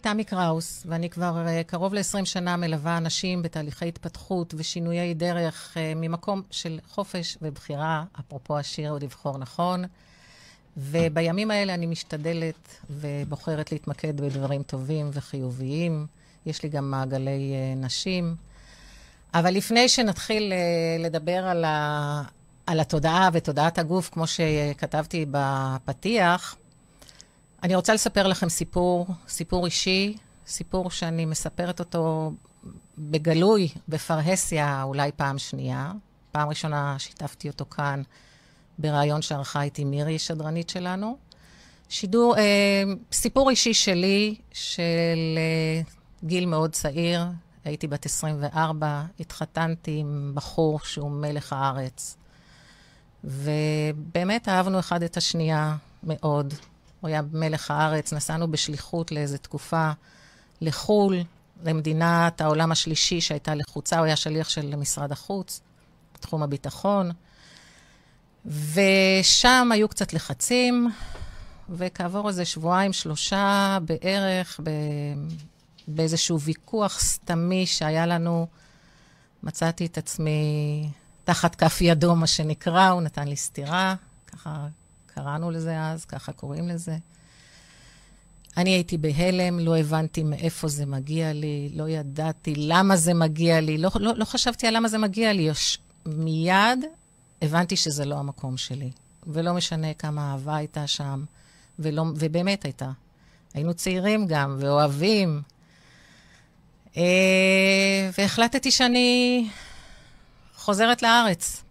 תמי קראוס, ואני כבר uh, קרוב ל-20 שנה מלווה אנשים בתהליכי התפתחות ושינויי דרך uh, ממקום של חופש ובחירה, אפרופו השיר לבחור נכון. ובימים האלה אני משתדלת ובוחרת להתמקד בדברים טובים וחיוביים. יש לי גם מעגלי uh, נשים. אבל לפני שנתחיל לדבר על, ה, על התודעה ותודעת הגוף, כמו שכתבתי בפתיח, אני רוצה לספר לכם סיפור, סיפור אישי, סיפור שאני מספרת אותו בגלוי, בפרהסיה, אולי פעם שנייה. פעם ראשונה שיתפתי אותו כאן בריאיון שערכה איתי מירי, שדרנית שלנו. שידור, אה, סיפור אישי שלי, של אה, גיל מאוד צעיר, הייתי בת 24, התחתנתי עם בחור שהוא מלך הארץ. ובאמת אהבנו אחד את השנייה מאוד. הוא היה מלך הארץ, נסענו בשליחות לאיזו תקופה לחו"ל, למדינת העולם השלישי שהייתה לחוצה, הוא היה שליח של משרד החוץ, בתחום הביטחון. ושם היו קצת לחצים, וכעבור איזה שבועיים, שלושה בערך, ב... באיזשהו ויכוח סתמי שהיה לנו, מצאתי את עצמי תחת כף ידו, מה שנקרא, הוא נתן לי סטירה, ככה קראנו לזה אז, ככה קוראים לזה. אני הייתי בהלם, לא הבנתי מאיפה זה מגיע לי, לא ידעתי למה זה מגיע לי, לא, לא, לא חשבתי על למה זה מגיע לי. יש, מיד הבנתי שזה לא המקום שלי. ולא משנה כמה אהבה הייתה שם, ולא, ובאמת הייתה. היינו צעירים גם, ואוהבים. אה, והחלטתי שאני חוזרת לארץ.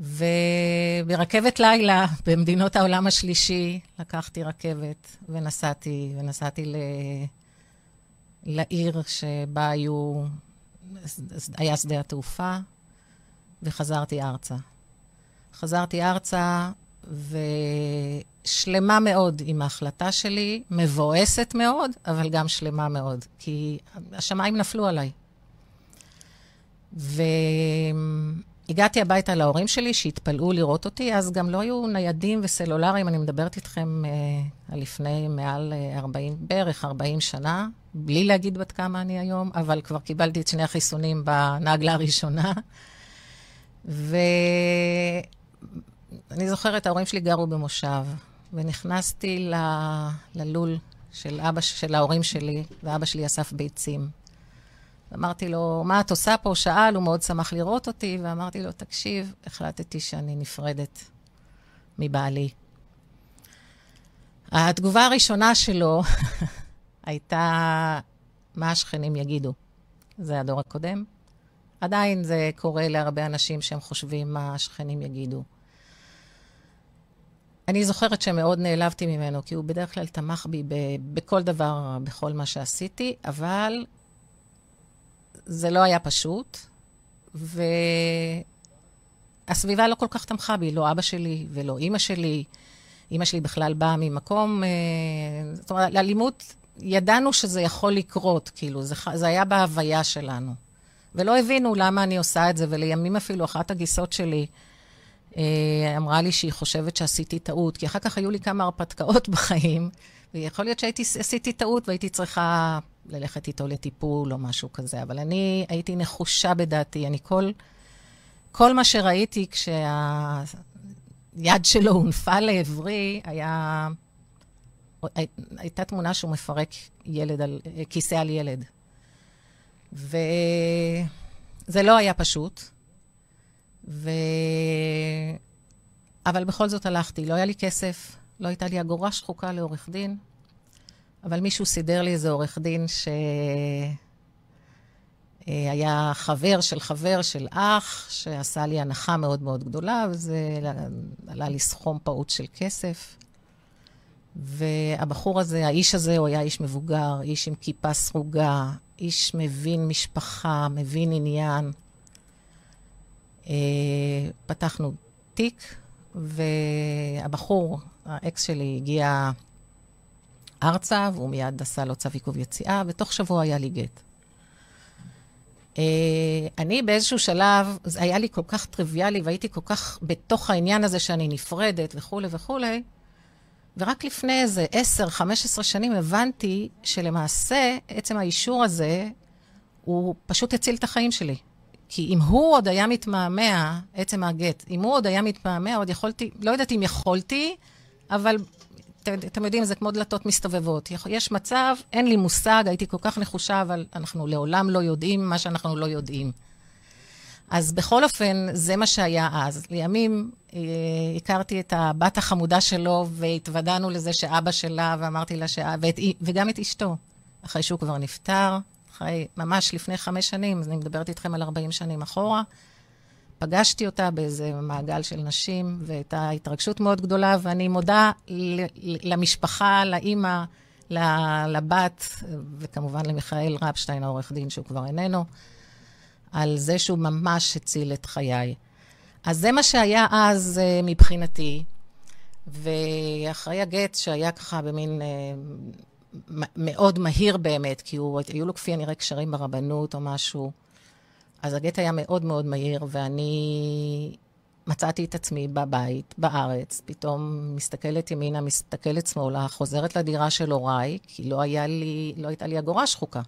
וברכבת לילה במדינות העולם השלישי לקחתי רכבת ונסעתי, ונסעתי ל... לעיר שבה היו, היה שדה התעופה, וחזרתי ארצה. חזרתי ארצה ושלמה מאוד עם ההחלטה שלי, מבואסת מאוד, אבל גם שלמה מאוד, כי השמיים נפלו עליי. ו... הגעתי הביתה להורים שלי, שהתפלאו לראות אותי, אז גם לא היו ניידים וסלולריים, אני מדברת איתכם אה, על לפני מעל 40, אה, בערך 40 שנה, בלי להגיד בת כמה אני היום, אבל כבר קיבלתי את שני החיסונים בנגלה הראשונה. ואני זוכרת, ההורים שלי גרו במושב, ונכנסתי ל... ללול של אבא, של ההורים שלי, ואבא שלי אסף ביצים. אמרתי לו, מה את עושה פה? שאל, הוא מאוד שמח לראות אותי, ואמרתי לו, תקשיב, החלטתי שאני נפרדת מבעלי. התגובה הראשונה שלו הייתה, מה השכנים יגידו? זה הדור הקודם. עדיין זה קורה להרבה אנשים שהם חושבים מה השכנים יגידו. אני זוכרת שמאוד נעלבתי ממנו, כי הוא בדרך כלל תמך בי בכל דבר, בכל מה שעשיתי, אבל זה לא היה פשוט, והסביבה לא כל כך תמכה בי, לא אבא שלי ולא אימא שלי. אימא שלי בכלל באה ממקום, אה, זאת אומרת, לאלימות, ידענו שזה יכול לקרות, כאילו, זה, זה היה בהוויה שלנו. ולא הבינו למה אני עושה את זה, ולימים אפילו אחת הגיסות שלי אה, אמרה לי שהיא חושבת שעשיתי טעות, כי אחר כך היו לי כמה הרפתקאות בחיים, ויכול להיות שעשיתי טעות והייתי צריכה ללכת איתו לטיפול או משהו כזה, אבל אני הייתי נחושה בדעתי. אני כל, כל מה שראיתי כשהיד שלו הונפה לעברי, היה... הייתה תמונה שהוא מפרק ילד על, כיסא על ילד. וזה לא היה פשוט. ו... אבל בכל זאת הלכתי. לא היה לי כסף, לא הייתה לי אגורה שחוקה לעורך דין. אבל מישהו סידר לי איזה עורך דין שהיה חבר של חבר של אח, שעשה לי הנחה מאוד מאוד גדולה, וזה עלה לי סכום פעוט של כסף. והבחור הזה, האיש הזה, הוא היה איש מבוגר, איש עם כיפה סרוגה, איש מבין משפחה, מבין עניין. אה, פתחנו תיק, והבחור, האקס שלי, הגיע ארצה, והוא מיד עשה לו צו עיכוב יציאה, ותוך שבוע היה לי גט. Uh, אני באיזשהו שלב, זה היה לי כל כך טריוויאלי, והייתי כל כך בתוך העניין הזה שאני נפרדת וכולי וכולי, ורק לפני איזה 10-15 שנים הבנתי שלמעשה, עצם האישור הזה, הוא פשוט הציל את החיים שלי. כי אם הוא עוד היה מתמהמה, עצם הגט, אם הוא עוד היה מתמהמה, עוד יכולתי, לא יודעת אם יכולתי, אבל אתם יודעים, זה כמו דלתות מסתובבות. יש מצב, אין לי מושג, הייתי כל כך נחושה, אבל אנחנו לעולם לא יודעים מה שאנחנו לא יודעים. אז בכל אופן, זה מה שהיה אז. לימים אה, הכרתי את הבת החמודה שלו, והתוודענו לזה שאבא שלה, ואמרתי לה ש... ואת... וגם את אשתו, אחרי שהוא כבר נפטר, אחרי, ממש לפני חמש שנים, אז אני מדברת איתכם על 40 שנים אחורה. פגשתי אותה באיזה מעגל של נשים, והייתה התרגשות מאוד גדולה, ואני מודה למשפחה, לאימא, לבת, וכמובן למיכאל רפשטיין, העורך דין, שהוא כבר איננו, על זה שהוא ממש הציל את חיי. אז זה מה שהיה אז uh, מבחינתי, ואחרי הגט, שהיה ככה במין uh, מאוד מהיר באמת, כי הוא, היו לו כפי הנראה קשרים ברבנות או משהו, אז הגט היה מאוד מאוד מהיר, ואני מצאתי את עצמי בבית, בארץ, פתאום מסתכלת ימינה, מסתכלת שמאלה, חוזרת לדירה של הוריי, כי לא, לי, לא הייתה לי אגורה שחוקה.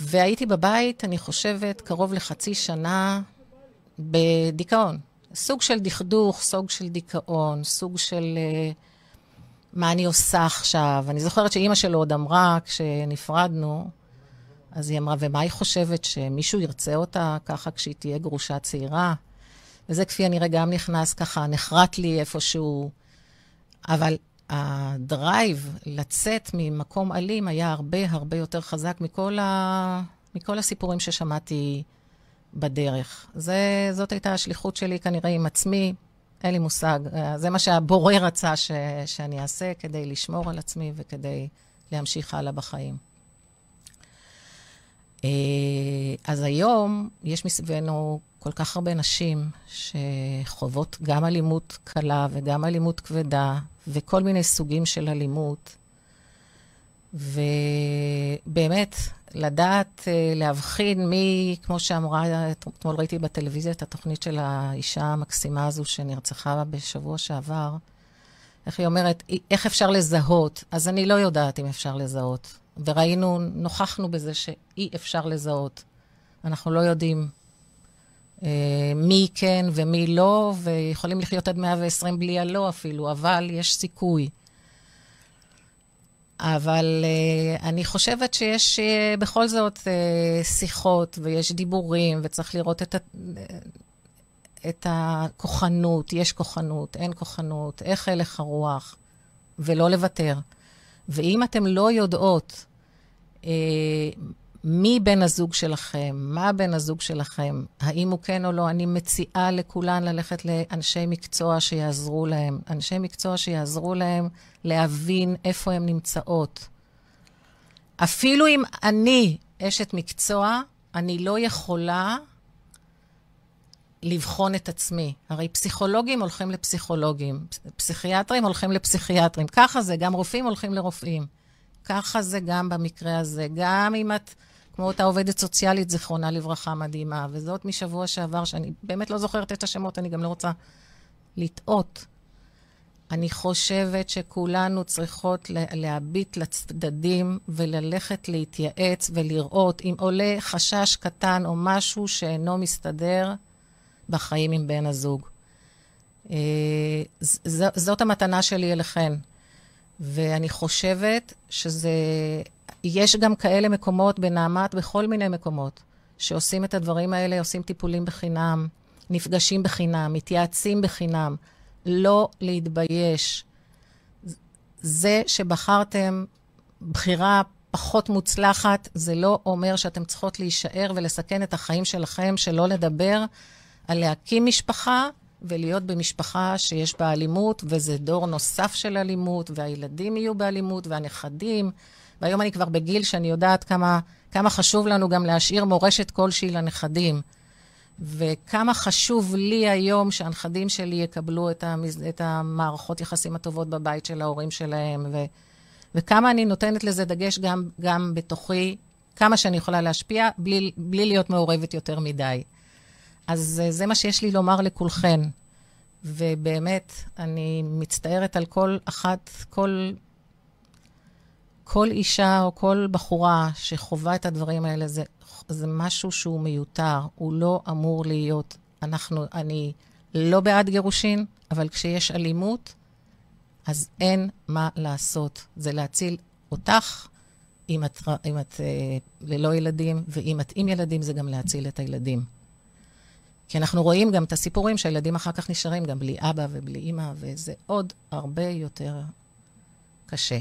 והייתי בבית, אני חושבת, קרוב לחצי שנה בדיכאון. סוג של דכדוך, סוג של דיכאון, סוג של uh, מה אני עושה עכשיו. אני זוכרת שאימא שלו עוד אמרה, כשנפרדנו, אז היא אמרה, ומה היא חושבת, שמישהו ירצה אותה ככה כשהיא תהיה גרושה צעירה? וזה כפי הנראה גם נכנס ככה, נחרט לי איפשהו. אבל הדרייב לצאת ממקום אלים היה הרבה הרבה יותר חזק מכל, ה... מכל הסיפורים ששמעתי בדרך. זה, זאת הייתה השליחות שלי כנראה עם עצמי, אין לי מושג. זה מה שהבורא רצה ש... שאני אעשה כדי לשמור על עצמי וכדי להמשיך הלאה בחיים. אה, אז היום יש מסביבנו כל כך הרבה נשים שחוות גם אלימות קלה וגם אלימות כבדה, וכל מיני סוגים של אלימות. ובאמת, לדעת אה, להבחין מי, כמו שאמרה, אתמול ראיתי בטלוויזיה את התוכנית של האישה המקסימה הזו שנרצחה בשבוע שעבר, איך היא אומרת, איך אפשר לזהות? אז אני לא יודעת אם אפשר לזהות. וראינו, נוכחנו בזה שאי אפשר לזהות. אנחנו לא יודעים אה, מי כן ומי לא, ויכולים לחיות עד 120 בלי הלא אפילו, אבל יש סיכוי. אבל uh, אני חושבת שיש uh, בכל זאת uh, שיחות ויש דיבורים, וצריך לראות את, ה, את הכוחנות, יש כוחנות, אין כוחנות, איך הלך הרוח, ולא לוותר. ואם אתן לא יודעות אה, מי בן הזוג שלכם, מה בן הזוג שלכם, האם הוא כן או לא, אני מציעה לכולן ללכת לאנשי מקצוע שיעזרו להם. אנשי מקצוע שיעזרו להם להבין איפה הן נמצאות. אפילו אם אני אשת מקצוע, אני לא יכולה לבחון את עצמי. הרי פסיכולוגים הולכים לפסיכולוגים, פסיכיאטרים הולכים לפסיכיאטרים. ככה זה, גם רופאים הולכים לרופאים. ככה זה גם במקרה הזה. גם אם את, כמו אותה עובדת סוציאלית, זיכרונה לברכה, מדהימה, וזאת משבוע שעבר, שאני באמת לא זוכרת את השמות, אני גם לא רוצה לטעות. אני חושבת שכולנו צריכות להביט לצדדים וללכת להתייעץ ולראות אם עולה חשש קטן או משהו שאינו מסתדר בחיים עם בן הזוג. אה, זאת המתנה שלי אליכן. ואני חושבת שזה... יש גם כאלה מקומות בנעמת, בכל מיני מקומות, שעושים את הדברים האלה, עושים טיפולים בחינם, נפגשים בחינם, מתייעצים בחינם. לא להתבייש. זה שבחרתם בחירה פחות מוצלחת, זה לא אומר שאתם צריכות להישאר ולסכן את החיים שלכם, שלא לדבר על להקים משפחה ולהיות במשפחה שיש בה אלימות, וזה דור נוסף של אלימות, והילדים יהיו באלימות, והנכדים. והיום אני כבר בגיל שאני יודעת כמה, כמה חשוב לנו גם להשאיר מורשת כלשהי לנכדים. וכמה חשוב לי היום שהנכדים שלי יקבלו את, המז... את המערכות יחסים הטובות בבית של ההורים שלהם, ו... וכמה אני נותנת לזה דגש גם, גם בתוכי, כמה שאני יכולה להשפיע, בלי, בלי להיות מעורבת יותר מדי. אז אה, זה מה שיש לי לומר לכולכן. ובאמת, אני מצטערת על כל אחת, כל, כל אישה או כל בחורה שחווה את הדברים האלה, זה, זה משהו שהוא מיותר, הוא לא אמור להיות. אנחנו, אני לא בעד גירושין, אבל כשיש אלימות, אז אין מה לעשות. זה להציל אותך, אם את, אם את אה, ללא ילדים, ואם את עם ילדים, זה גם להציל את הילדים. כי אנחנו רואים גם את הסיפורים שהילדים אחר כך נשארים גם בלי אבא ובלי אימא, וזה עוד הרבה יותר קשה.